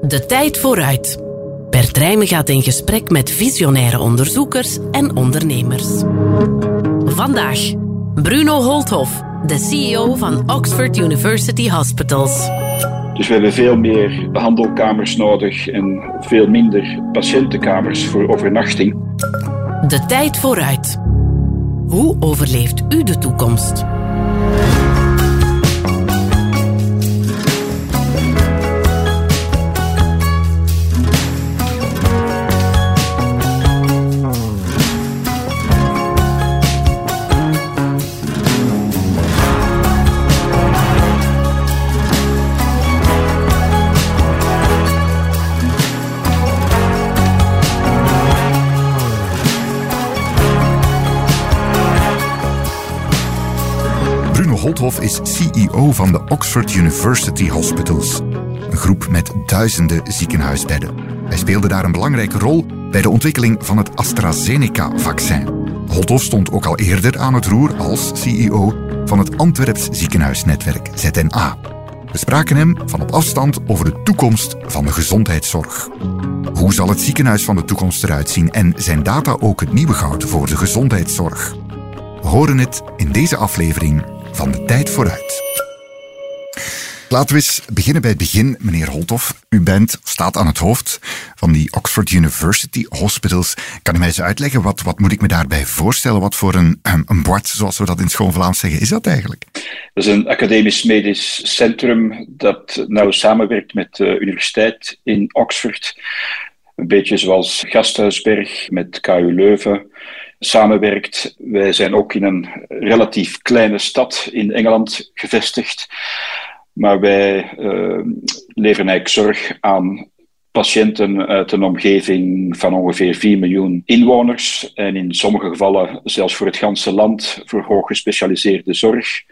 De tijd vooruit. Bert Rijmen gaat in gesprek met visionaire onderzoekers en ondernemers. Vandaag Bruno Holthoff, de CEO van Oxford University Hospitals. Dus we hebben veel meer behandelkamers nodig en veel minder patiëntenkamers voor overnachting. De tijd vooruit. Hoe overleeft u de toekomst? Holthoff is CEO van de Oxford University Hospitals, een groep met duizenden ziekenhuisbedden. Hij speelde daar een belangrijke rol bij de ontwikkeling van het AstraZeneca-vaccin. Holthoff stond ook al eerder aan het roer als CEO van het Antwerps ziekenhuisnetwerk ZNA. We spraken hem van op afstand over de toekomst van de gezondheidszorg. Hoe zal het ziekenhuis van de toekomst eruit zien en zijn data ook het nieuwe goud voor de gezondheidszorg? We horen het in deze aflevering van de tijd vooruit. Laten we eens beginnen bij het begin, meneer Holthoff. U bent, staat aan het hoofd van die Oxford University Hospitals. Kan u mij eens uitleggen, wat, wat moet ik me daarbij voorstellen? Wat voor een, een bord, zoals we dat in schoon Vlaams zeggen, is dat eigenlijk? Dat is een academisch medisch centrum dat nauw samenwerkt met de universiteit in Oxford. Een beetje zoals Gasthuisberg met KU Leuven samenwerkt. Wij zijn ook in een relatief kleine stad in Engeland gevestigd. Maar wij uh, leveren eigenlijk zorg aan patiënten uit een omgeving van ongeveer 4 miljoen inwoners. En in sommige gevallen zelfs voor het ganse land voor hooggespecialiseerde zorg.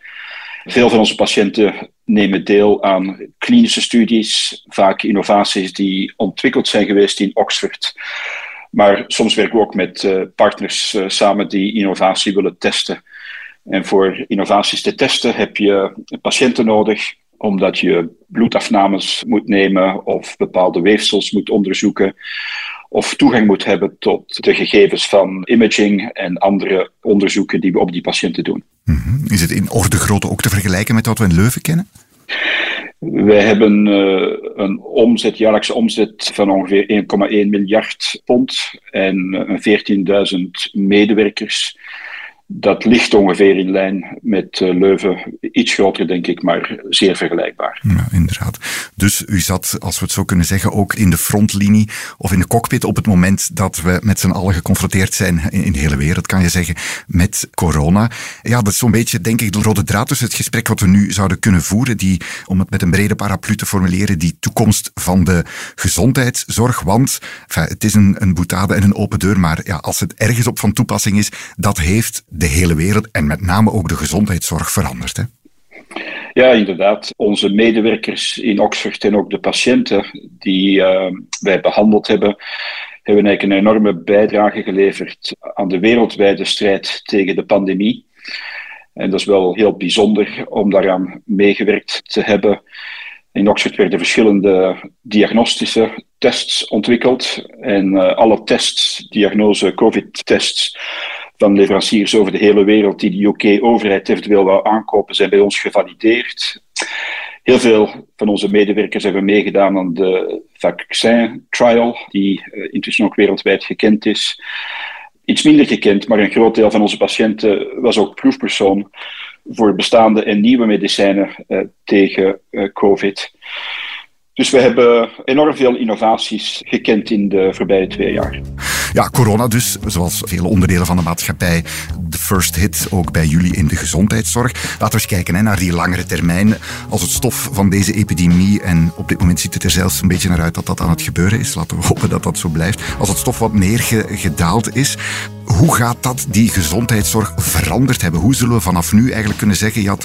Veel van onze patiënten nemen deel aan klinische studies, vaak innovaties die ontwikkeld zijn geweest in Oxford maar soms werken we ook met uh, partners uh, samen die innovatie willen testen. En voor innovaties te testen heb je patiënten nodig, omdat je bloedafnames moet nemen of bepaalde weefsels moet onderzoeken. Of toegang moet hebben tot de gegevens van imaging en andere onderzoeken die we op die patiënten doen. -hmm. Is het in orde grootte ook te vergelijken met wat we in Leuven kennen? Wij hebben uh, een omzet, jaarlijkse omzet van ongeveer 1,1 miljard pond en uh, 14.000 medewerkers dat ligt ongeveer in lijn met uh, Leuven. Iets groter, denk ik, maar zeer vergelijkbaar. Ja, inderdaad. Dus u zat, als we het zo kunnen zeggen, ook in de frontlinie of in de cockpit op het moment dat we met z'n allen geconfronteerd zijn in de hele wereld, kan je zeggen, met corona. Ja, dat is zo'n beetje, denk ik, de rode draad tussen het gesprek wat we nu zouden kunnen voeren, die, om het met een brede paraplu te formuleren, die toekomst van de gezondheidszorg. Want het is een, een boetade en een open deur, maar ja, als het ergens op van toepassing is, dat heeft de hele wereld en met name ook de gezondheidszorg veranderd. Hè? Ja, inderdaad. Onze medewerkers in Oxford en ook de patiënten die uh, wij behandeld hebben, hebben eigenlijk een enorme bijdrage geleverd aan de wereldwijde strijd tegen de pandemie. En dat is wel heel bijzonder om daaraan meegewerkt te hebben. In Oxford werden verschillende diagnostische tests ontwikkeld. En uh, alle tests, diagnose COVID-tests, van leveranciers over de hele wereld die de UK-overheid eventueel wou aankopen, zijn bij ons gevalideerd. Heel veel van onze medewerkers hebben meegedaan aan de vaccin trial, die uh, intussen ook wereldwijd gekend is. Iets minder gekend, maar een groot deel van onze patiënten was ook proefpersoon voor bestaande en nieuwe medicijnen uh, tegen uh, COVID. Dus we hebben enorm veel innovaties gekend in de voorbije twee jaar. Ja, corona dus, zoals vele onderdelen van de maatschappij, de first hit ook bij jullie in de gezondheidszorg. Laten we eens kijken hè, naar die langere termijn. Als het stof van deze epidemie, en op dit moment ziet het er zelfs een beetje naar uit dat dat aan het gebeuren is, laten we hopen dat dat zo blijft. Als het stof wat neergedaald is, hoe gaat dat die gezondheidszorg veranderd hebben? Hoe zullen we vanaf nu eigenlijk kunnen zeggen, ja,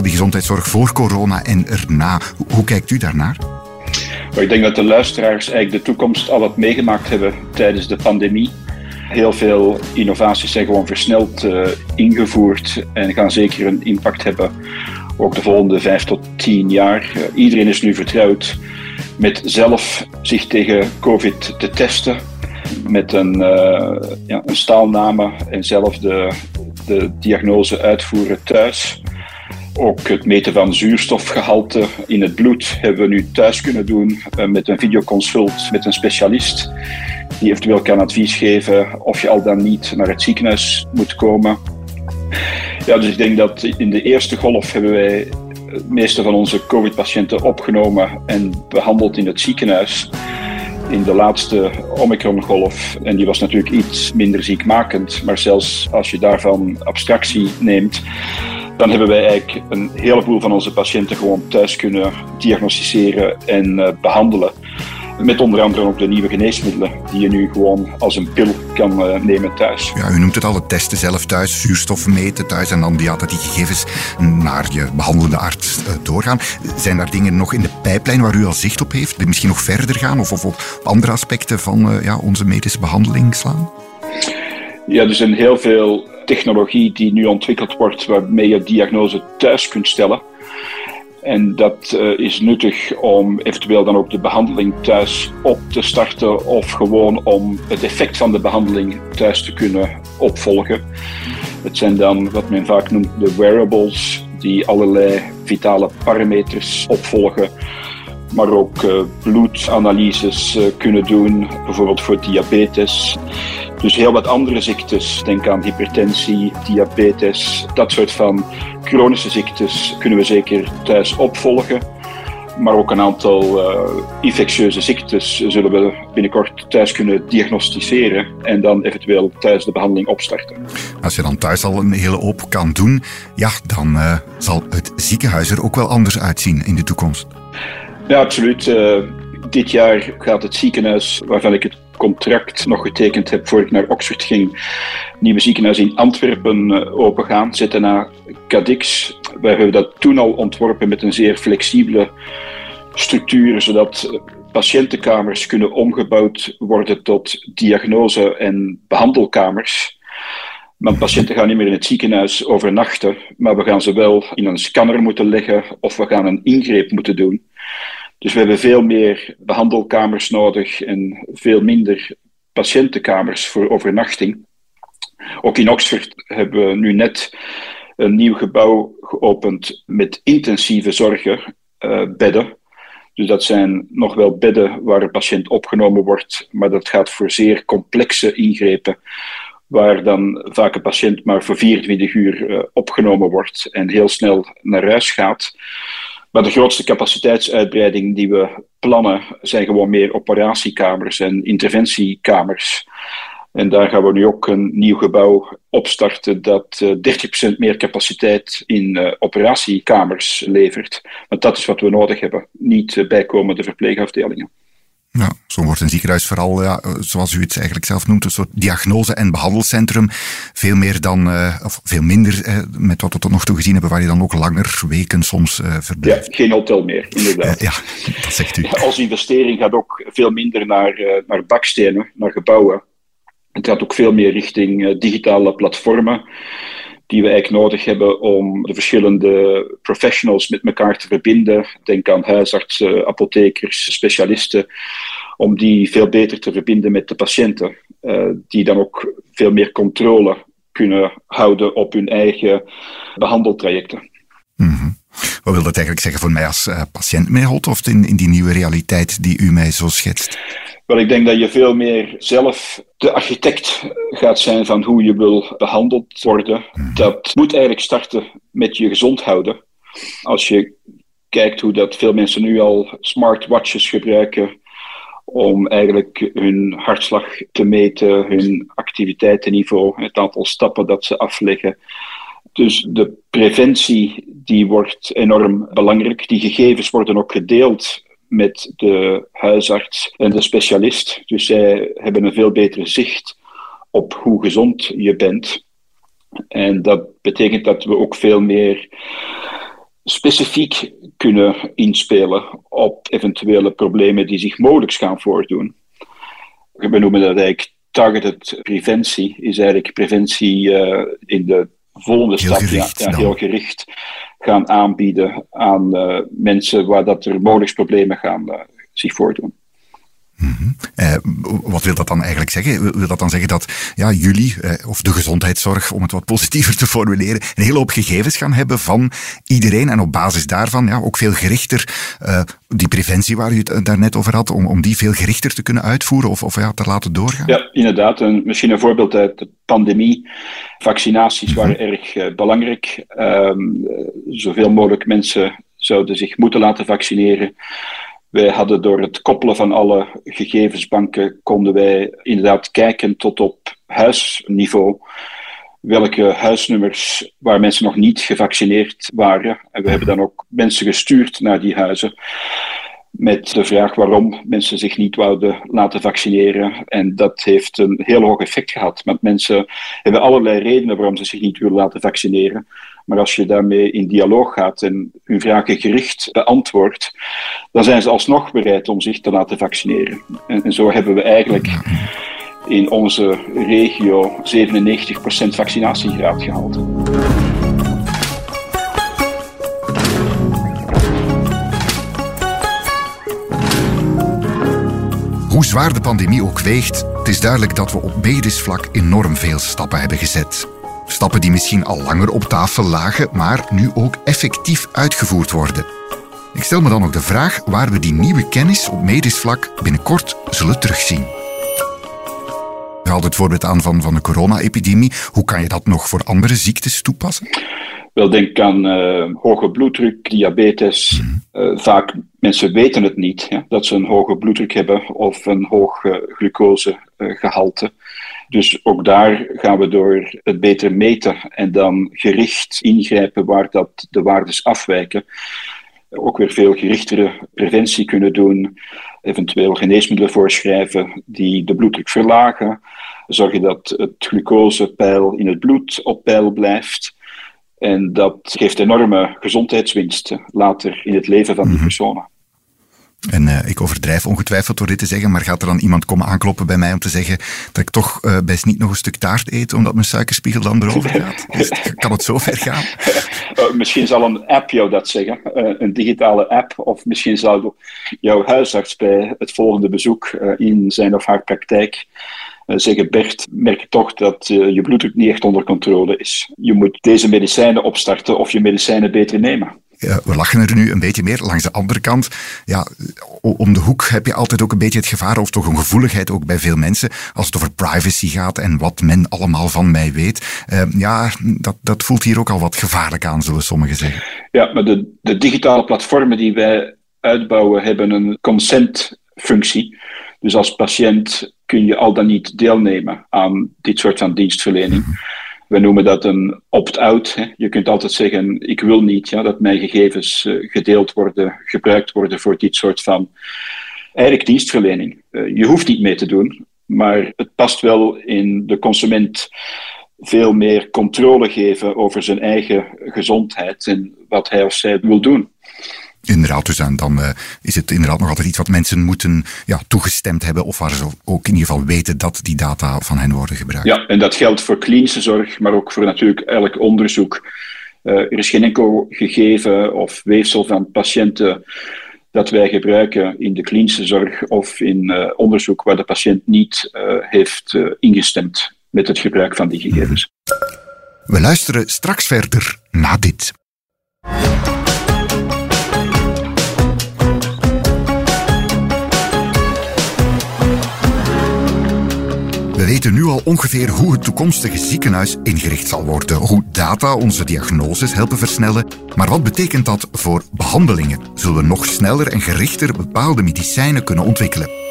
die gezondheidszorg voor corona en erna. Hoe kijkt u daarnaar? Ik denk dat de luisteraars eigenlijk de toekomst al wat meegemaakt hebben tijdens de pandemie. Heel veel innovaties zijn gewoon versneld uh, ingevoerd en gaan zeker een impact hebben ook de volgende vijf tot tien jaar. Uh, iedereen is nu vertrouwd met zelf zich tegen COVID te testen. Met een, uh, ja, een staalname en zelf de, de diagnose uitvoeren thuis. Ook het meten van zuurstofgehalte in het bloed hebben we nu thuis kunnen doen uh, met een videoconsult met een specialist. Die eventueel kan advies geven of je al dan niet naar het ziekenhuis moet komen. Ja, dus ik denk dat in de eerste golf hebben wij het meeste van onze COVID-patiënten opgenomen en behandeld in het ziekenhuis. In de laatste Omicron-golf, en die was natuurlijk iets minder ziekmakend, maar zelfs als je daarvan abstractie neemt, dan hebben wij eigenlijk een heleboel van onze patiënten gewoon thuis kunnen diagnosticeren en uh, behandelen. Met onder andere ook de nieuwe geneesmiddelen die je nu gewoon als een pil kan uh, nemen thuis. Ja, u noemt het al, het testen zelf thuis, zuurstof meten thuis en dan ja, dat die gegevens naar je behandelende arts uh, doorgaan. Zijn daar dingen nog in de pijplijn waar u al zicht op heeft, die misschien nog verder gaan of, of op andere aspecten van ja, onze medische behandeling slaan? Ja, er zijn heel veel technologie die nu ontwikkeld wordt waarmee je diagnose thuis kunt stellen. En dat uh, is nuttig om eventueel dan ook de behandeling thuis op te starten of gewoon om het effect van de behandeling thuis te kunnen opvolgen. Het zijn dan wat men vaak noemt de wearables, die allerlei vitale parameters opvolgen maar ook uh, bloedanalyses uh, kunnen doen, bijvoorbeeld voor diabetes. Dus heel wat andere ziektes, denk aan hypertensie, diabetes, dat soort van chronische ziektes kunnen we zeker thuis opvolgen. Maar ook een aantal uh, infectieuze ziektes zullen we binnenkort thuis kunnen diagnosticeren en dan eventueel thuis de behandeling opstarten. Als je dan thuis al een hele hoop kan doen, ja, dan zal het ziekenhuis er ook wel anders uitzien in de toekomst. Ja, absoluut. Uh, dit jaar gaat het ziekenhuis, waarvan ik het contract nog getekend heb voor ik naar Oxford ging, nieuwe ziekenhuis in Antwerpen uh, opengaan, ZNA Cadix. Wij hebben dat toen al ontworpen met een zeer flexibele structuur, zodat patiëntenkamers kunnen omgebouwd worden tot diagnose- en behandelkamers. Maar patiënten gaan niet meer in het ziekenhuis overnachten, maar we gaan ze wel in een scanner moeten leggen of we gaan een ingreep moeten doen. Dus we hebben veel meer behandelkamers nodig en veel minder patiëntenkamers voor overnachting. Ook in Oxford hebben we nu net een nieuw gebouw geopend met intensieve zorgen, uh, bedden. Dus dat zijn nog wel bedden waar een patiënt opgenomen wordt, maar dat gaat voor zeer complexe ingrepen, waar dan vaak een patiënt maar voor 24 uur uh, opgenomen wordt en heel snel naar huis gaat. Maar de grootste capaciteitsuitbreiding die we plannen zijn gewoon meer operatiekamers en interventiekamers. En daar gaan we nu ook een nieuw gebouw opstarten dat uh, 30% meer capaciteit in uh, operatiekamers levert. Want dat is wat we nodig hebben, niet uh, bijkomende verpleegafdelingen. Ja, zo wordt een ziekenhuis vooral, ja, zoals u het eigenlijk zelf noemt, een soort diagnose- en behandelcentrum. Veel meer dan, uh, of veel minder uh, met wat we tot nog toe gezien hebben, waar je dan ook langer, weken soms uh, verblijft. Ja, geen hotel meer, inderdaad. ja, dat zegt u. Als investering gaat ook veel minder naar, naar bakstenen, naar gebouwen. Het gaat ook veel meer richting digitale platformen die we eigenlijk nodig hebben om de verschillende professionals met elkaar te verbinden. Denk aan huisartsen, apothekers, specialisten, om die veel beter te verbinden met de patiënten, uh, die dan ook veel meer controle kunnen houden op hun eigen behandeltrajecten. Wat wil dat eigenlijk zeggen voor mij als uh, patiënt, meneer Holtoft, in, in die nieuwe realiteit die u mij zo schetst? Wel, ik denk dat je veel meer zelf de architect gaat zijn van hoe je wil behandeld worden. Mm. Dat moet eigenlijk starten met je gezond houden. Als je kijkt hoe dat veel mensen nu al smartwatches gebruiken om eigenlijk hun hartslag te meten, hun activiteitenniveau, het aantal stappen dat ze afleggen. Dus de preventie die wordt enorm belangrijk. Die gegevens worden ook gedeeld met de huisarts en de specialist. Dus zij hebben een veel beter zicht op hoe gezond je bent. En dat betekent dat we ook veel meer specifiek kunnen inspelen op eventuele problemen die zich mogelijk gaan voordoen. We noemen dat eigenlijk targeted preventie, is eigenlijk preventie uh, in de volgende heel stap, gericht, ja, ja, heel gericht gaan aanbieden aan uh, mensen waar dat er mogelijk problemen gaan, uh, zich voordoen. Mm wat wil dat dan eigenlijk zeggen? Wil dat dan zeggen dat ja, jullie, eh, of de gezondheidszorg, om het wat positiever te formuleren, een hele hoop gegevens gaan hebben van iedereen en op basis daarvan ja, ook veel gerichter uh, die preventie waar u het daarnet over had, om, om die veel gerichter te kunnen uitvoeren of, of ja, te laten doorgaan? Ja, inderdaad. Een, misschien een voorbeeld uit de pandemie. Vaccinaties mhm. waren erg belangrijk. Ehm, zoveel mogelijk mensen zouden zich moeten laten vaccineren. Wij hadden door het koppelen van alle gegevensbanken, konden wij inderdaad kijken tot op huisniveau welke huisnummers waar mensen nog niet gevaccineerd waren. En we hebben dan ook mensen gestuurd naar die huizen met de vraag waarom mensen zich niet wouden laten vaccineren. En dat heeft een heel hoog effect gehad. Want mensen hebben allerlei redenen waarom ze zich niet willen laten vaccineren. Maar als je daarmee in dialoog gaat en hun vragen gericht beantwoordt, dan zijn ze alsnog bereid om zich te laten vaccineren. En, en zo hebben we eigenlijk in onze regio 97% vaccinatiegraad gehaald. Hoe zwaar de pandemie ook weegt, het is duidelijk dat we op medisch vlak enorm veel stappen hebben gezet. Stappen die misschien al langer op tafel lagen, maar nu ook effectief uitgevoerd worden. Ik stel me dan ook de vraag waar we die nieuwe kennis op medisch vlak binnenkort zullen terugzien. Je haalt het voorbeeld aan van, van de corona-epidemie. Hoe kan je dat nog voor andere ziektes toepassen? Wel, denk aan uh, hoge bloeddruk, diabetes. Uh, vaak mensen weten het niet, ja, dat ze een hoge bloeddruk hebben of een hoog uh, glucosegehalte. Dus ook daar gaan we door het beter meten en dan gericht ingrijpen waar dat de waardes afwijken. Ook weer veel gerichtere preventie kunnen doen, eventueel geneesmiddelen voorschrijven die de bloeddruk verlagen, zorgen dat het glucosepeil in het bloed op peil blijft. En dat geeft enorme gezondheidswinsten later in het leven van die mhm. personen. En uh, ik overdrijf ongetwijfeld door dit te zeggen, maar gaat er dan iemand komen aankloppen bij mij om te zeggen dat ik toch uh, best niet nog een stuk taart eet, omdat mijn suikerspiegel dan erover gaat? kan het zo ver gaan? Uh, misschien zal een app jou dat zeggen, een digitale app, of misschien zal jouw huisarts bij het volgende bezoek in zijn of haar praktijk zeggen, Bert, merk je toch dat je bloeddruk niet echt onder controle is. Je moet deze medicijnen opstarten of je medicijnen beter nemen we lachen er nu een beetje meer. Langs de andere kant, ja, om de hoek heb je altijd ook een beetje het gevaar, of toch een gevoeligheid ook bij veel mensen, als het over privacy gaat en wat men allemaal van mij weet. Uh, ja, dat, dat voelt hier ook al wat gevaarlijk aan, zullen sommigen zeggen. Ja, maar de, de digitale platformen die wij uitbouwen hebben een consentfunctie. Dus als patiënt kun je al dan niet deelnemen aan dit soort van dienstverlening. Mhm. We noemen dat een opt-out. Je kunt altijd zeggen: Ik wil niet ja, dat mijn gegevens eh, gedeeld worden, gebruikt worden voor dit soort van eigenlijk dienstverlening. Eh, je hoeft niet mee te doen, maar het past wel in de consument veel meer controle geven over zijn eigen gezondheid en wat hij of zij wil doen. Inderdaad, dus dan, dan uh, is het inderdaad nog altijd iets wat mensen moeten ja, toegestemd hebben of waar ze ook in ieder geval weten dat die data van hen worden gebruikt. Ja, en dat geldt voor klinische zorg, maar ook voor natuurlijk elk onderzoek. Uh, er is geen enkel gegeven of weefsel van patiënten dat wij gebruiken in de klinische zorg of in uh, onderzoek waar de patiënt niet heeft ingestemd met het gebruik van die gegevens. We luisteren straks verder na dit. We weten nu al ongeveer hoe het toekomstige ziekenhuis ingericht zal worden, hoe data onze diagnoses helpen versnellen. Maar wat betekent dat voor behandelingen? Zullen we nog sneller en gerichter bepaalde medicijnen kunnen ontwikkelen?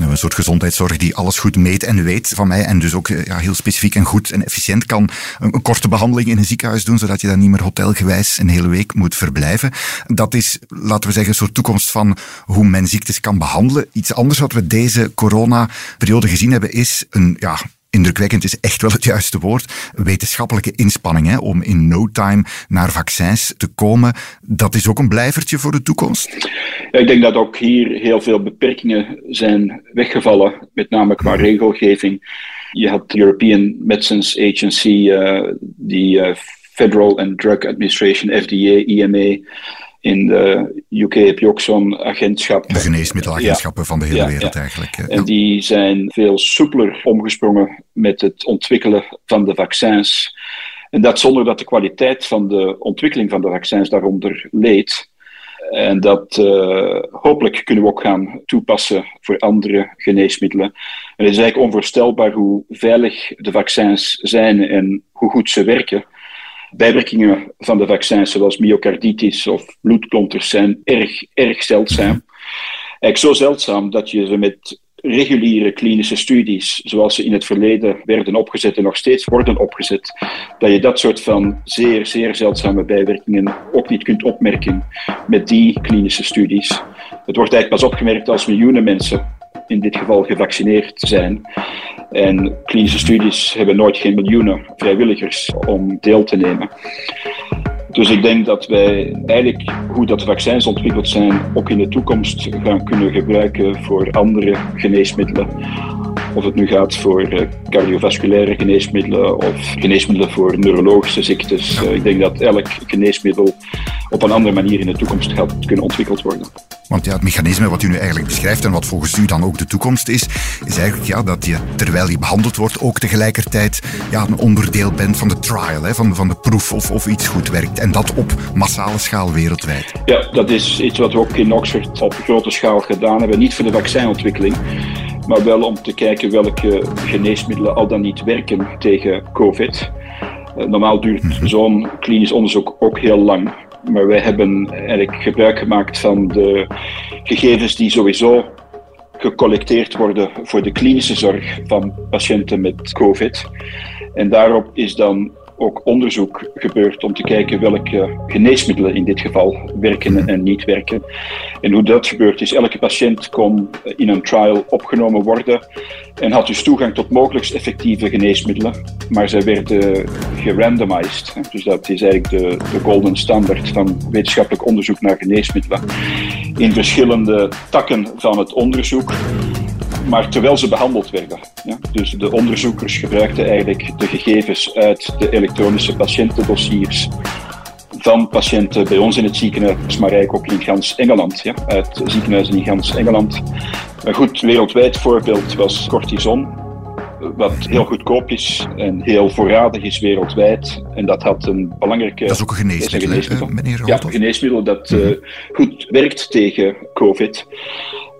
Een soort gezondheidszorg die alles goed meet en weet van mij. En dus ook ja, heel specifiek en goed en efficiënt kan een, korte behandeling in een ziekenhuis doen, zodat je dan niet meer hotelgewijs een hele week moet verblijven. Dat is, laten we zeggen, een soort toekomst van hoe men ziektes kan behandelen. Iets anders wat we deze corona-periode gezien hebben, is een ja, indrukwekkend is echt wel het juiste woord, wetenschappelijke inspanning hè, om in no time naar vaccins te komen. Dat is ook een blijvertje voor de toekomst? Ja, ik denk dat ook hier heel veel beperkingen zijn weggevallen, met name qua regelgeving. Je had de European Medicines Agency, uh, die uh, Federal and Drug Administration, FDA, EMA, In de UK heb je ook zo'n agentschap. De geneesmiddelagentschappen van de hele wereld eigenlijk. En die zijn veel soepeler omgesprongen met het ontwikkelen van de vaccins. En dat zonder dat de kwaliteit van de ontwikkeling van de vaccins daaronder leed. En dat uh, hopelijk kunnen we ook gaan toepassen voor andere geneesmiddelen. En het is eigenlijk onvoorstelbaar hoe veilig de vaccins zijn en hoe goed ze werken. Bijwerkingen van de vaccins, zoals myocarditis of bloedklonters, zijn erg, erg zeldzaam. Eigenlijk zo zeldzaam dat je ze met reguliere klinische studies, zoals ze in het verleden werden opgezet en nog steeds worden opgezet, dat je dat soort van zeer, zeer zeldzame bijwerkingen ook niet kunt opmerken met die klinische studies. Het wordt eigenlijk pas opgemerkt als miljoenen mensen in dit geval gevaccineerd zijn. En klinische studies hebben nooit geen miljoenen vrijwilligers om deel te nemen. Dus ik denk dat wij eigenlijk hoe dat vaccins ontwikkeld zijn ook in de toekomst gaan kunnen gebruiken voor andere geneesmiddelen. Of het nu gaat voor eh, cardiovasculaire geneesmiddelen of geneesmiddelen voor neurologische ziektes. Eh, ik denk dat elk geneesmiddel op een andere manier in de toekomst gaat kunnen ontwikkeld worden. Want ja, het mechanisme wat u nu eigenlijk beschrijft en wat volgens u dan ook de toekomst is, is eigenlijk ja, dat je terwijl je behandeld wordt ook tegelijkertijd ja, een onderdeel bent van de trial, hè, van, van de proef of, of iets goed werkt. En dat op massale schaal wereldwijd. Ja, dat is iets wat we ook in Oxford op grote schaal gedaan hebben. Niet voor de vaccinontwikkeling, maar wel om te kijken welke geneesmiddelen al dan niet werken tegen COVID. Eh, normaal duurt mhm. zo'n klinisch onderzoek ook heel lang. Maar wij hebben eigenlijk gebruik gemaakt van de gegevens die sowieso gecollecteerd worden voor de klinische zorg van patiënten met COVID. En daarop is dan ook onderzoek gebeurd om te kijken welke geneesmiddelen in dit geval werken en niet werken. En hoe dat gebeurt is, elke patiënt kon in een trial opgenomen worden en had dus toegang tot mogelijkst effectieve geneesmiddelen, maar zij werden gerandomized. Dus dat is eigenlijk de, de golden standaard van wetenschappelijk onderzoek naar geneesmiddelen. In verschillende takken van het onderzoek maar terwijl ze behandeld werden. Ja? Dus de onderzoekers gebruikten eigenlijk de gegevens uit de elektronische patiëntendossiers van patiënten bij ons in het ziekenhuis, maar eigenlijk ook in gans Engeland, ja? uit ziekenhuizen in gans Engeland. Een goed wereldwijd voorbeeld was cortison, wat heel goedkoop is en heel voorradig is wereldwijd. En dat had een belangrijke... Dat is ook een geneesmiddel, een geneesmiddel. meneer Ja, een geneesmiddel dat uh, goed werkt tegen COVID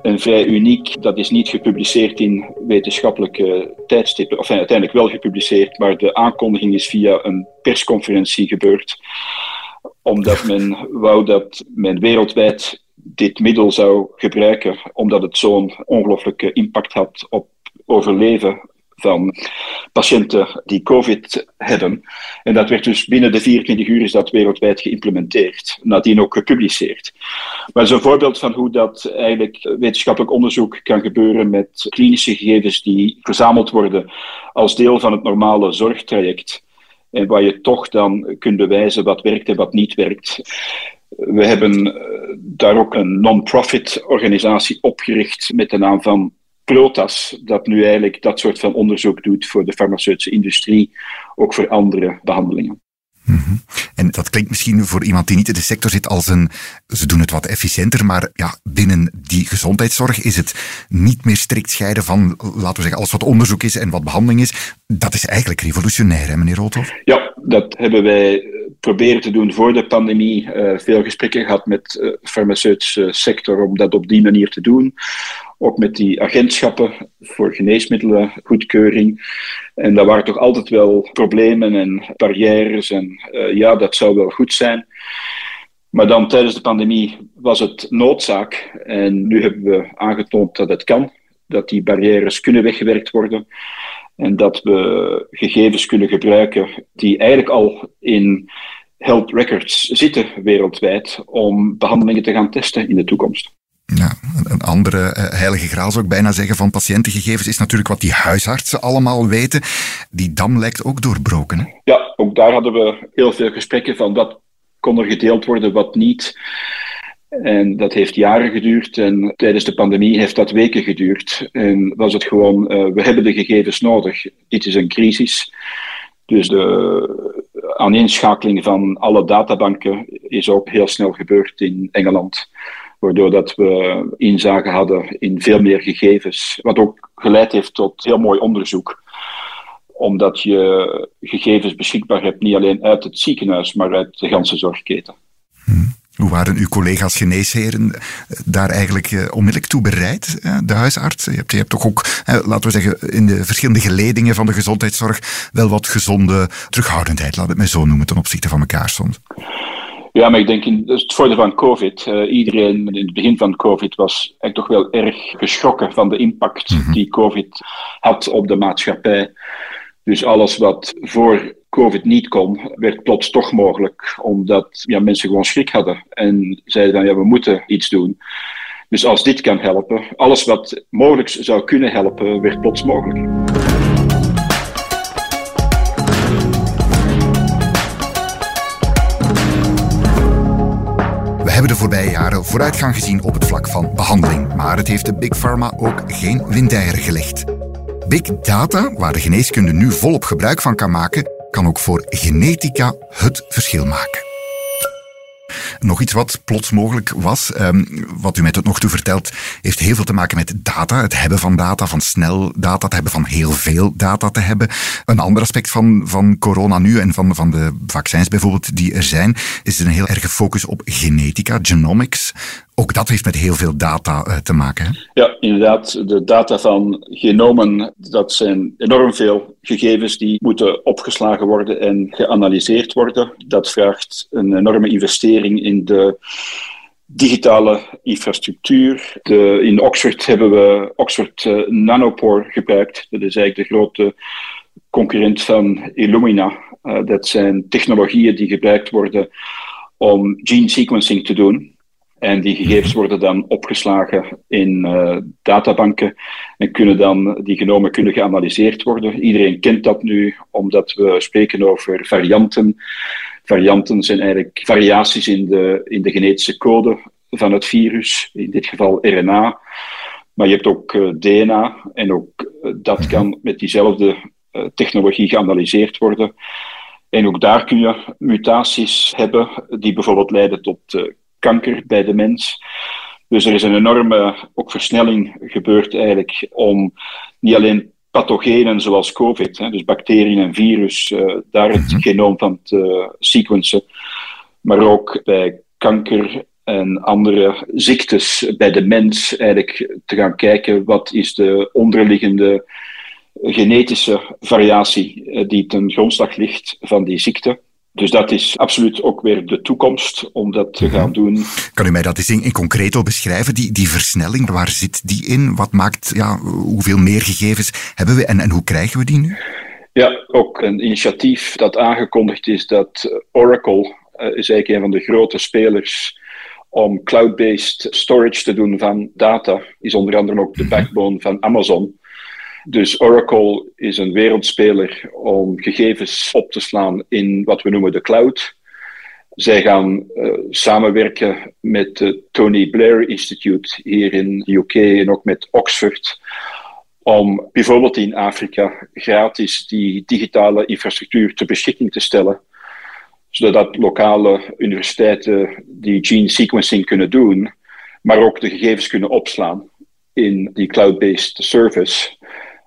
en vrij uniek. Dat is niet gepubliceerd in wetenschappelijke tijdstippen, of uiteindelijk wel gepubliceerd, maar de aankondiging is via een persconferentie gebeurd, omdat men wou dat men wereldwijd dit middel zou gebruiken, omdat het zo'n ongelooflijke impact had op overleven van patiënten die COVID hebben. En dat werd dus binnen de 24 uur is dat wereldwijd geïmplementeerd. Nadien ook gepubliceerd. Maar een voorbeeld van hoe dat eigenlijk wetenschappelijk onderzoek kan gebeuren met klinische gegevens die verzameld worden als deel van het normale zorgtraject. En waar je toch dan kunt bewijzen wat werkt en wat niet werkt. We hebben eh, daar ook een non-profit organisatie opgericht met de naam van Protas, dat nu eigenlijk dat soort van onderzoek doet voor de farmaceutische industrie, ook voor andere behandelingen. Mhm. En dat klinkt misschien voor iemand die niet in de sector zit als een. Ze doen het wat efficiënter, maar ja, binnen die gezondheidszorg is het niet meer strikt scheiden van, laten we zeggen, alles wat onderzoek is en wat behandeling is. Dat is eigenlijk revolutionair, hè, meneer Roodhoff? Ja, dat hebben wij proberen te doen voor de pandemie. Uh, veel gesprekken gehad met de uh, farmaceutische sector om dat op die manier te doen ook met die agentschappen voor geneesmiddelen, goedkeuring. En daar waren toch altijd wel problemen en barrières. En uh, ja, dat zou wel goed zijn. Maar dan tijdens de pandemie was het noodzaak. En nu hebben we aangetoond dat het kan. Dat die barrières kunnen weggewerkt worden. En dat we gegevens kunnen gebruiken die eigenlijk al in health records zitten wereldwijd om behandelingen te gaan testen in de toekomst. Ja, een andere uh, heilige graal zou ik bijna zeggen van patiëntengegevens is natuurlijk wat die huisartsen allemaal weten. Die dam lijkt ook doorbroken. Hè? Ja, ook daar hadden we heel veel gesprekken van wat kon er gedeeld worden, wat niet. En dat heeft jaren geduurd en tijdens de pandemie heeft dat weken geduurd. En was het gewoon, uh, we hebben de gegevens nodig. Dit is een crisis. Dus de aaneenschakeling van alle databanken is ook heel snel gebeurd in Engeland. Waardoor dat we inzage hadden in veel meer gegevens. Wat ook geleid heeft tot heel mooi onderzoek omdat je gegevens beschikbaar hebt, niet alleen uit het ziekenhuis, maar uit de ganse zorgketen. Hmm. Hoe waren uw collega's geneesheren eh, daar eigenlijk eh, onmiddellijk toe bereid, eh, de huisarts? Je hebt, toch ook, laten we zeggen, in de verschillende geledingen van de gezondheidszorg wel wat gezonde terughoudendheid, laat het mij zo noemen, ten opzichte van elkaar soms. Ja, maar ik denk in het voordeel van COVID. iedereen in het begin van COVID was eigenlijk toch wel erg geschrokken van de impact mhm. die COVID had op de maatschappij. Dus alles wat voor COVID niet kon, werd plots toch mogelijk, omdat ja, mensen gewoon schrik hadden en zeiden van ja, we moeten iets doen. Dus als dit kan helpen, alles wat mogelijk zou kunnen helpen, werd plots mogelijk. Hebben de voorbije jaren vooruitgang gezien op het vlak van behandeling, maar het heeft de Big Pharma ook geen windeieren gelegd. Big data, waar de geneeskunde nu volop gebruik van kan maken, kan ook voor genetica het verschil maken. Nog iets wat plots mogelijk was, um, wat u mij tot nog toe vertelt, heeft heel veel te maken met data. Het hebben van data, van snel data te hebben, van heel veel data te hebben. Een ander aspect van, van corona nu en van, van de vaccins bijvoorbeeld die er zijn, is een heel erge focus op genetica, genomics. Ook dat heeft met heel veel data uh, te maken. Hè? Ja, inderdaad. De data van genomen, dat zijn enorm veel gegevens die moeten opgeslagen worden en geanalyseerd worden. Dat vraagt een enorme investering in de digitale infrastructuur. De, in Oxford hebben we Oxford uh, Nanopore gebruikt. Dat is eigenlijk de grote concurrent van Illumina. Uh, dat zijn technologieën die gebruikt worden om gene sequencing te doen. En die gegevens worden dan opgeslagen in uh, databanken en kunnen dan, die genomen kunnen geanalyseerd worden. Iedereen kent dat nu, omdat we spreken over varianten. Varianten zijn eigenlijk variaties in de, in de genetische code van het virus, in dit geval RNA. Maar je hebt ook uh, eh, DNA en ook uh, dat kan met diezelfde technologie geanalyseerd worden. En ook daar kun je mutaties hebben die bijvoorbeeld leiden tot kanker bij de mens. Dus er is een enorme ook versnelling gebeurd eigenlijk om niet alleen pathogenen zoals COVID, hè, dus bacteriën en virus, uh, daar het mhm. genoom van te sequencen, maar ook bij kanker en andere ziektes bij de mens eigenlijk te gaan kijken wat is de onderliggende genetische variatie eh, die ten grondslag ligt van die ziekte. Dus dat is absoluut ook weer de toekomst om dat te gaan doen. Kan u mij dat eens in, in concreto beschrijven, die, die versnelling? Waar zit die in? Wat maakt, ja, hoeveel meer gegevens hebben we en, en hoe krijgen we die nu? Ja, ook een initiatief dat aangekondigd is dat Oracle uh, is eigenlijk een van de grote spelers om cloud-based storage te doen van data, is onder andere ook de mhm. backbone van Amazon. Dus Oracle is een wereldspeler om gegevens op te slaan in wat we noemen de cloud. Zij gaan uh, samenwerken met het Tony Blair Institute hier in de UK en ook met Oxford. Om bijvoorbeeld in Afrika gratis die digitale infrastructuur ter beschikking te stellen. Zodat lokale universiteiten die gene sequencing kunnen doen, maar ook de gegevens kunnen opslaan in die cloud-based service.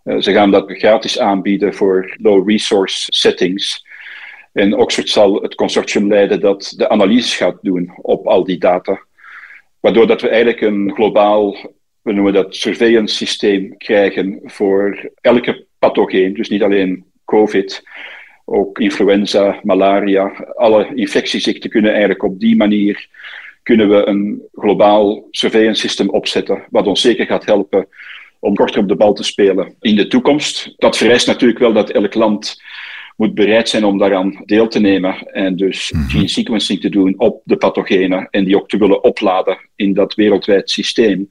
Eh, ze gaan dat gratis aanbieden voor low resource settings. En Oxford zal het consortium leiden dat de analyses gaat doen op al die data. Waardoor dat we eigenlijk een globaal, we noemen dat surveillance systeem krijgen voor elke pathogeen. Dus niet alleen COVID, ook influenza, malaria, alle infectieziekten kunnen eigenlijk op die manier kunnen we een globaal surveillance systeem opzetten, wat ons zeker gaat helpen om korter op de bal te spelen in de toekomst. Dat vereist natuurlijk wel dat elk land moet bereid zijn om daaraan deel te nemen en dus mhm. gene sequencing te doen op de pathogenen en die ook te willen opladen in dat wereldwijd systeem.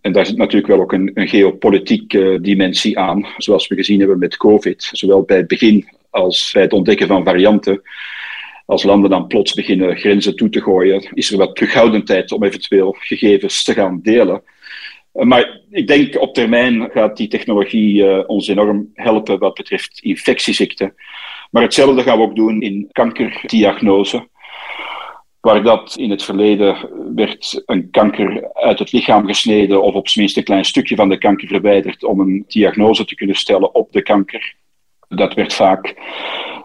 En daar zit natuurlijk wel ook een, een geopolitieke dimensie aan, zoals we gezien hebben met COVID, zowel bij het begin als bij het ontdekken van varianten. Als landen dan plots beginnen grenzen toe te gooien, is er wat terughoudendheid om eventueel gegevens te gaan delen. Eh, maar ik denk op termijn gaat die technologie uh, ons enorm helpen wat betreft infectieziekten. Maar hetzelfde gaan we ook doen in kankerdiagnose. Waar dat in het verleden werd een kanker uit het lichaam gesneden of op zijn minst een klein stukje van de kanker verwijderd om een diagnose te kunnen stellen op de kanker. Dat werd vaak,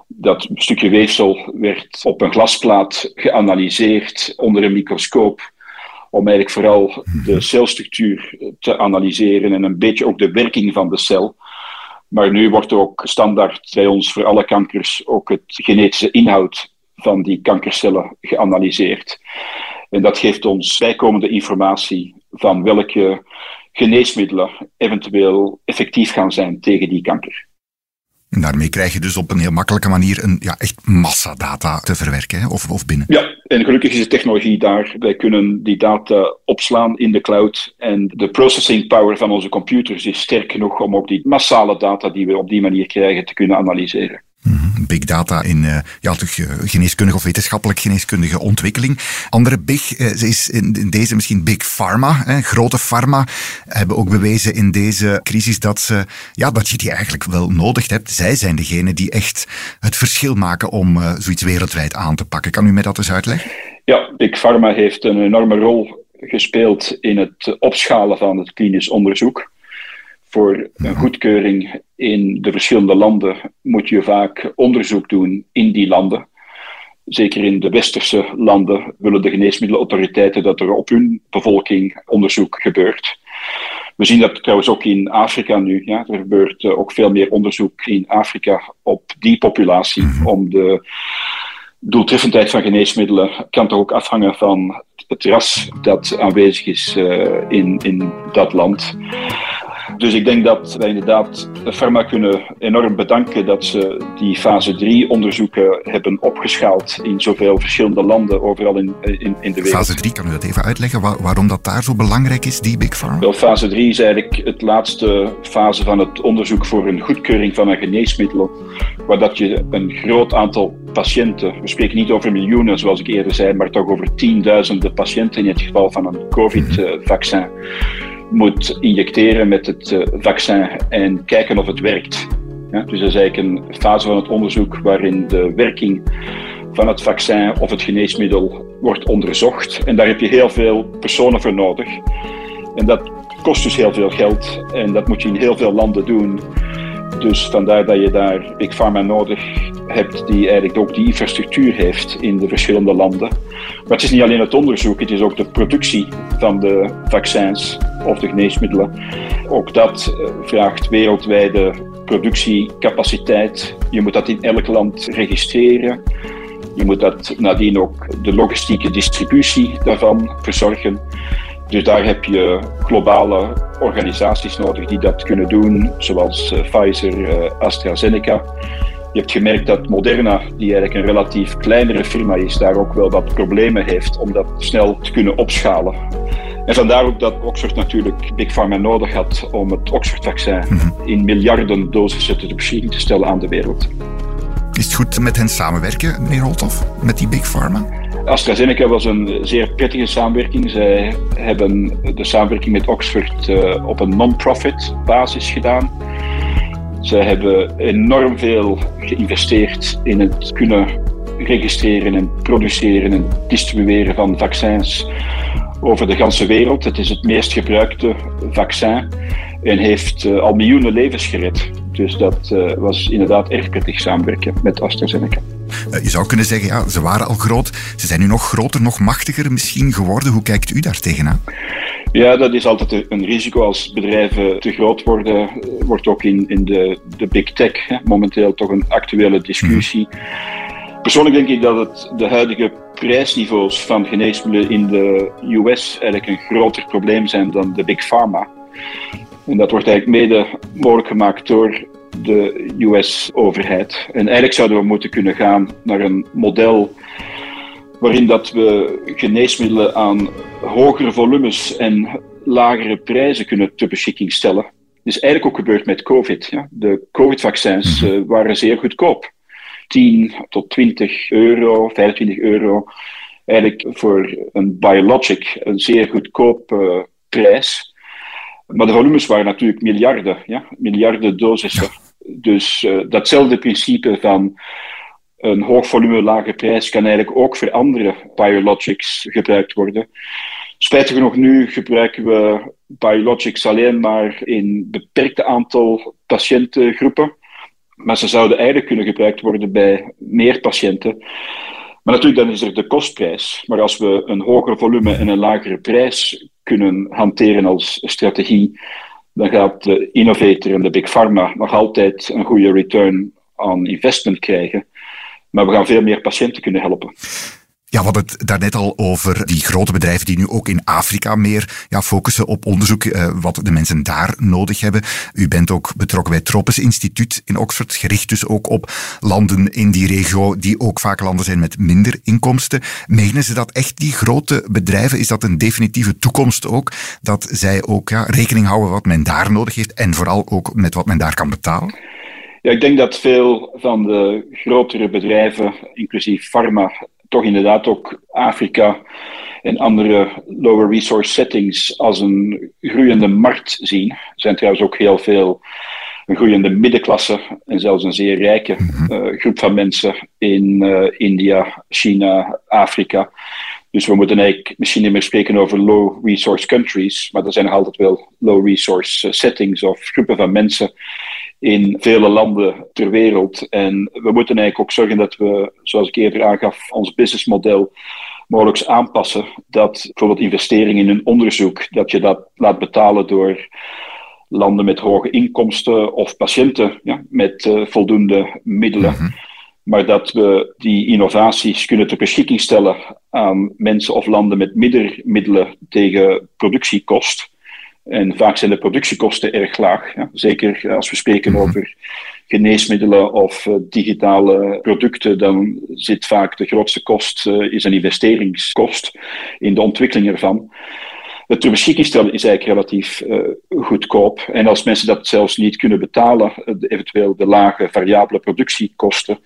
dat stukje weefsel werd op een glasplaat geanalyseerd onder een microscoop om eigenlijk vooral de celstructuur te analyseren en een beetje ook de werking van de cel. Maar nu wordt ook standaard bij ons voor alle kankers ook het genetische inhoud van die kankercellen geanalyseerd. En dat geeft ons bijkomende informatie van welke geneesmiddelen eventueel effectief gaan zijn tegen die kanker. En daarmee krijg je dus op een heel makkelijke manier een ja, echt massadata te verwerken, hè? Of, of binnen. Ja, en gelukkig is de technologie daar. Wij kunnen die data opslaan in de cloud. En de processing power van onze computers is sterk genoeg om ook die massale data die we op die manier krijgen te kunnen analyseren. Mhm, big data in uh, ja, uh, geneeskundige of wetenschappelijk geneeskundige ontwikkeling. Andere big uh, is in, in, deze misschien big pharma. Hè, grote pharma hebben ook bewezen in deze crisis dat, ze, ja, dat je die eigenlijk wel nodig hebt. Zij zijn degene die echt het verschil maken om zoiets wereldwijd aan te pakken. Kan u mij dat eens uitleggen? Ja, big pharma heeft een enorme rol gespeeld in het opschalen van het klinisch onderzoek voor een goedkeuring in de verschillende landen moet je vaak onderzoek doen in die landen. Zeker in de westerse landen willen de geneesmiddelenautoriteiten dat er op hun bevolking onderzoek gebeurt. We zien dat trouwens ook in Afrika nu. Ja. Er gebeurt eh, ook veel meer onderzoek in Afrika op die populatie. Mhm. Om de doeltreffendheid van geneesmiddelen kan toch ook afhangen van het ras dat aanwezig is uh, in, in dat land. Dus ik denk dat wij inderdaad de Pharma kunnen enorm bedanken dat ze die fase 3 onderzoeken hebben opgeschaald in zoveel verschillende landen overal in, in, in de wereld. Fase 3, kan u dat even uitleggen waarom dat daar zo belangrijk is, die Big Pharma? Wel, fase 3 is eigenlijk het laatste fase van het onderzoek voor een goedkeuring van een geneesmiddel, waar dat je een groot aantal patiënten, we spreken niet over miljoenen zoals ik eerder zei, maar toch over tienduizenden patiënten in het geval van een COVID-vaccin. Mhm moet injecteren met het uh, vaccin en kijken of het werkt. Ja, dus dat is eigenlijk een fase van het onderzoek waarin de werking van het vaccin of het geneesmiddel wordt onderzocht. En daar heb je heel veel personen voor nodig. En dat kost dus heel veel geld en dat moet je in heel veel landen doen. Dus vandaar dat je daar Big Pharma nodig hebt, die eigenlijk ook die infrastructuur heeft in de verschillende landen. Maar het is niet alleen het onderzoek, het is ook de productie van de vaccins of de geneesmiddelen. Ook dat eh, vraagt wereldwijde productiecapaciteit. Je moet dat in elk land registreren. Je moet dat nadien ook de logistieke distributie daarvan verzorgen. Dus daar heb je globale organisaties nodig die dat kunnen doen, zoals uh, Pfizer, uh, AstraZeneca. Je hebt gemerkt dat Moderna, die eigenlijk een relatief kleinere firma is, daar ook wel wat problemen heeft om dat snel te kunnen opschalen. En vandaar ook dat Oxford natuurlijk Big Pharma nodig had om het Oxford-vaccin mhm. in miljarden dosissen te beschikking te stellen aan de wereld. Is het goed met hen samenwerken, meneer Holthoff, met die Big Pharma? AstraZeneca was een zeer prettige samenwerking. Zij hebben de samenwerking met Oxford uh, op een non-profit basis gedaan. Zij hebben enorm veel geïnvesteerd in het kunnen registreren en produceren en distribueren van vaccins over de ganse wereld. Het is het meest gebruikte vaccin en heeft uh, al miljoenen levens gered. Dus dat uh, was inderdaad erg prettig samenwerken met AstraZeneca. Uh, je zou kunnen zeggen, ja, ze waren al groot. Ze zijn nu nog groter, nog machtiger misschien geworden. Hoe kijkt u daar tegenaan? Ja, dat is altijd een risico als bedrijven te groot worden. Wordt ook in, in de, de big tech hè, momenteel toch een actuele discussie. Hmm. Persoonlijk denk ik dat het de huidige prijsniveaus van geneesmiddelen in de US eigenlijk een groter probleem zijn dan de big pharma. En dat wordt eigenlijk mede mogelijk gemaakt door de US-overheid. En eigenlijk zouden we moeten kunnen gaan naar een model waarin dat we geneesmiddelen aan hogere volumes en lagere prijzen kunnen ter beschikking stellen. Dat is eigenlijk ook gebeurd met COVID. Ja. De COVID-vaccins mhm. eh, waren zeer goedkoop. 10 tot 20 euro, 25 euro. Eigenlijk voor een biologic een zeer goedkoop uh, prijs. Maar de volumes waren natuurlijk miljarden, ja? miljarden dosissen. Dus uh, datzelfde principe van een hoog volume, lage prijs kan eigenlijk ook voor andere biologics gebruikt worden. Spijtig genoeg nu gebruiken we biologics alleen maar in beperkte aantal patiëntengroepen. Maar ze zouden eigenlijk kunnen gebruikt worden bij meer patiënten. Maar natuurlijk, dan is er de kostprijs. Maar als we een hoger volume en een lagere prijs kunnen hanteren als strategie, dan gaat de innovator en de big pharma nog altijd een goede return on investment krijgen. Maar we gaan veel meer patiënten kunnen helpen. Ja, we hadden het daarnet al over die grote bedrijven die nu ook in Afrika meer ja, focussen op onderzoek, eh, wat de mensen daar nodig hebben. U bent ook betrokken bij het Tropes Instituut in Oxford, gericht dus ook op landen in die regio die ook vaak landen zijn met minder inkomsten. Menen ze dat echt, die grote bedrijven? Is dat een definitieve toekomst ook? Dat zij ook ja, rekening houden wat men daar nodig heeft en vooral ook met wat men daar kan betalen? Ja, ik denk dat veel van de grotere bedrijven, inclusief pharma, toch inderdaad ook Afrika en andere lower resource settings als een groeiende markt zien. Er zijn trouwens ook heel veel een groeiende middenklasse en zelfs een zeer rijke uh, groep van mensen in uh, India, China, Afrika. Dus we moeten eigenlijk misschien niet meer spreken over low resource countries, maar er zijn nog altijd wel low resource settings of groepen van mensen in vele landen ter wereld. En we moeten eigenlijk ook zorgen dat we, zoals ik eerder aangaf, ons businessmodel mogelijk aanpassen. Dat bijvoorbeeld investeringen in een onderzoek, dat je dat laat betalen door landen met hoge inkomsten of patiënten ja, met uh, voldoende middelen. Mhm. Maar dat we die innovaties kunnen ter beschikking stellen aan mensen of landen met minder middelen tegen productiekost. En vaak zijn de productiekosten erg laag. Ja. Zeker als we spreken mhm. over geneesmiddelen of uh, digitale producten, dan zit vaak de grootste kost uh, is een investeringskost in de ontwikkeling ervan. Het ter beschikking stellen is eigenlijk relatief uh, goedkoop. En als mensen dat zelfs niet kunnen betalen, eventueel de lage variabele productiekosten,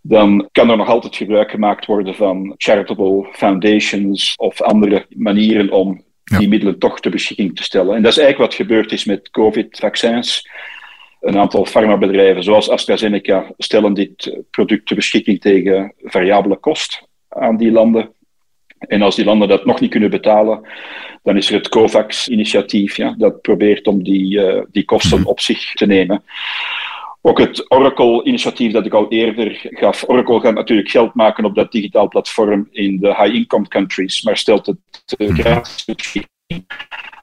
dan kan er nog altijd gebruik gemaakt worden van charitable foundations of andere manieren om die middelen toch ter beschikking te stellen. En dat is eigenlijk wat gebeurd is met COVID-vaccins. Een aantal farmabedrijven, zoals AstraZeneca, stellen dit product ter beschikking tegen variabele kost aan die landen. En als die landen dat nog niet kunnen betalen, dan is er het COVAX-initiatief ja, dat probeert om die, uh, die kosten mhm. op zich te nemen. Ook het Oracle-initiatief dat ik al eerder gaf. Oracle gaat natuurlijk geld maken op dat digitaal platform in de high-income countries, maar stelt het uh, gratis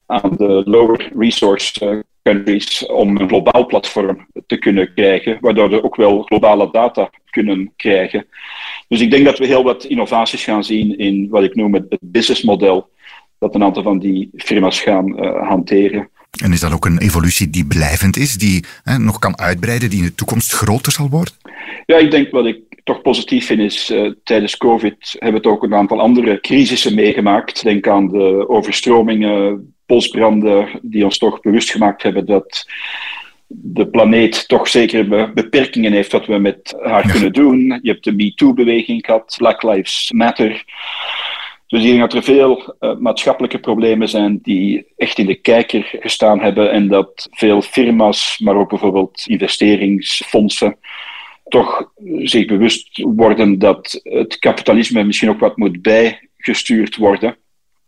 aan de lower resource uh, countries om een globaal platform te kunnen krijgen, waardoor we ook wel globale data kunnen krijgen. Dus ik denk dat we heel wat innovaties gaan zien in wat ik noem het businessmodel, dat een aantal van die firma's gaan uh, hanteren. En is dat ook een evolutie die blijvend is, die hè, nog kan uitbreiden, die in de toekomst groter zal worden? Ja, ik denk wat ik toch positief vind is, uh, tijdens COVID hebben we ook een aantal andere crisissen meegemaakt. Denk aan de overstromingen, bosbranden, die ons toch bewust gemaakt hebben dat de planeet toch zeker beperkingen heeft wat we met haar kunnen doen. Je hebt de MeToo-beweging gehad, Black Lives Matter. Dus ik denk dat er veel uh, maatschappelijke problemen zijn die echt in de kijker gestaan hebben en dat veel firma's, maar ook bijvoorbeeld investeringsfondsen, toch zich bewust worden dat het kapitalisme misschien ook wat moet bijgestuurd worden.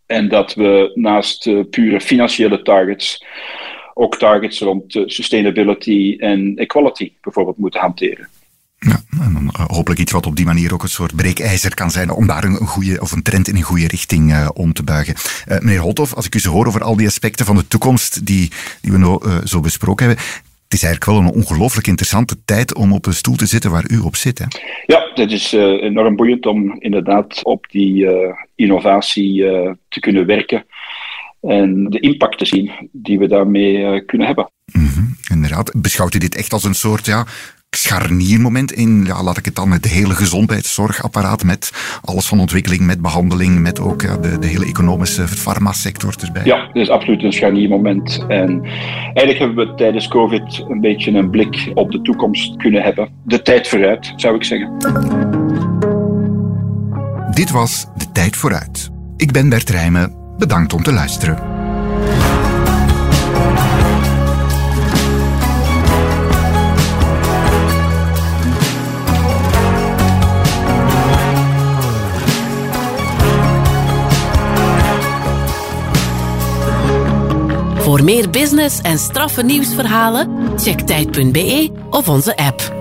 En dat we naast uh, pure financiële targets ook targets rond uh, sustainability en equality bijvoorbeeld moeten hanteren. Ja, en dan eh, hopelijk iets wat op die manier ook een soort breekijzer kan zijn om daar een, goede of een trend in een goede richting uh, om te buigen. Uh, meneer Holthoff, als ik u zo hoor over al die aspecten van de toekomst die, die we nou uh, zo besproken hebben, het is eigenlijk wel een ongelooflijk interessante tijd om op een stoel te zitten waar u op zit. Hè? Ja, het is enorm boeiend om inderdaad op die innovatie te kunnen werken en de impact te zien die we daarmee kunnen hebben. Mm -hmm, inderdaad. Beschouwt u dit echt als een soort ja, scharniermoment in, ja, laat ik het dan, met de hele gezondheidszorgapparaat, met alles van ontwikkeling, met behandeling, met ook ja, de, de hele economische farmasector erbij. Ja, het is absoluut een scharniermoment. En eigenlijk hebben we tijdens COVID een beetje een blik op de toekomst kunnen hebben. De tijd vooruit, zou ik zeggen. Dit was De Tijd Vooruit. Ik ben Bert Rijmen. Bedankt om te luisteren. Voor meer business en straffe nieuwsverhalen, check tijd.be of onze app.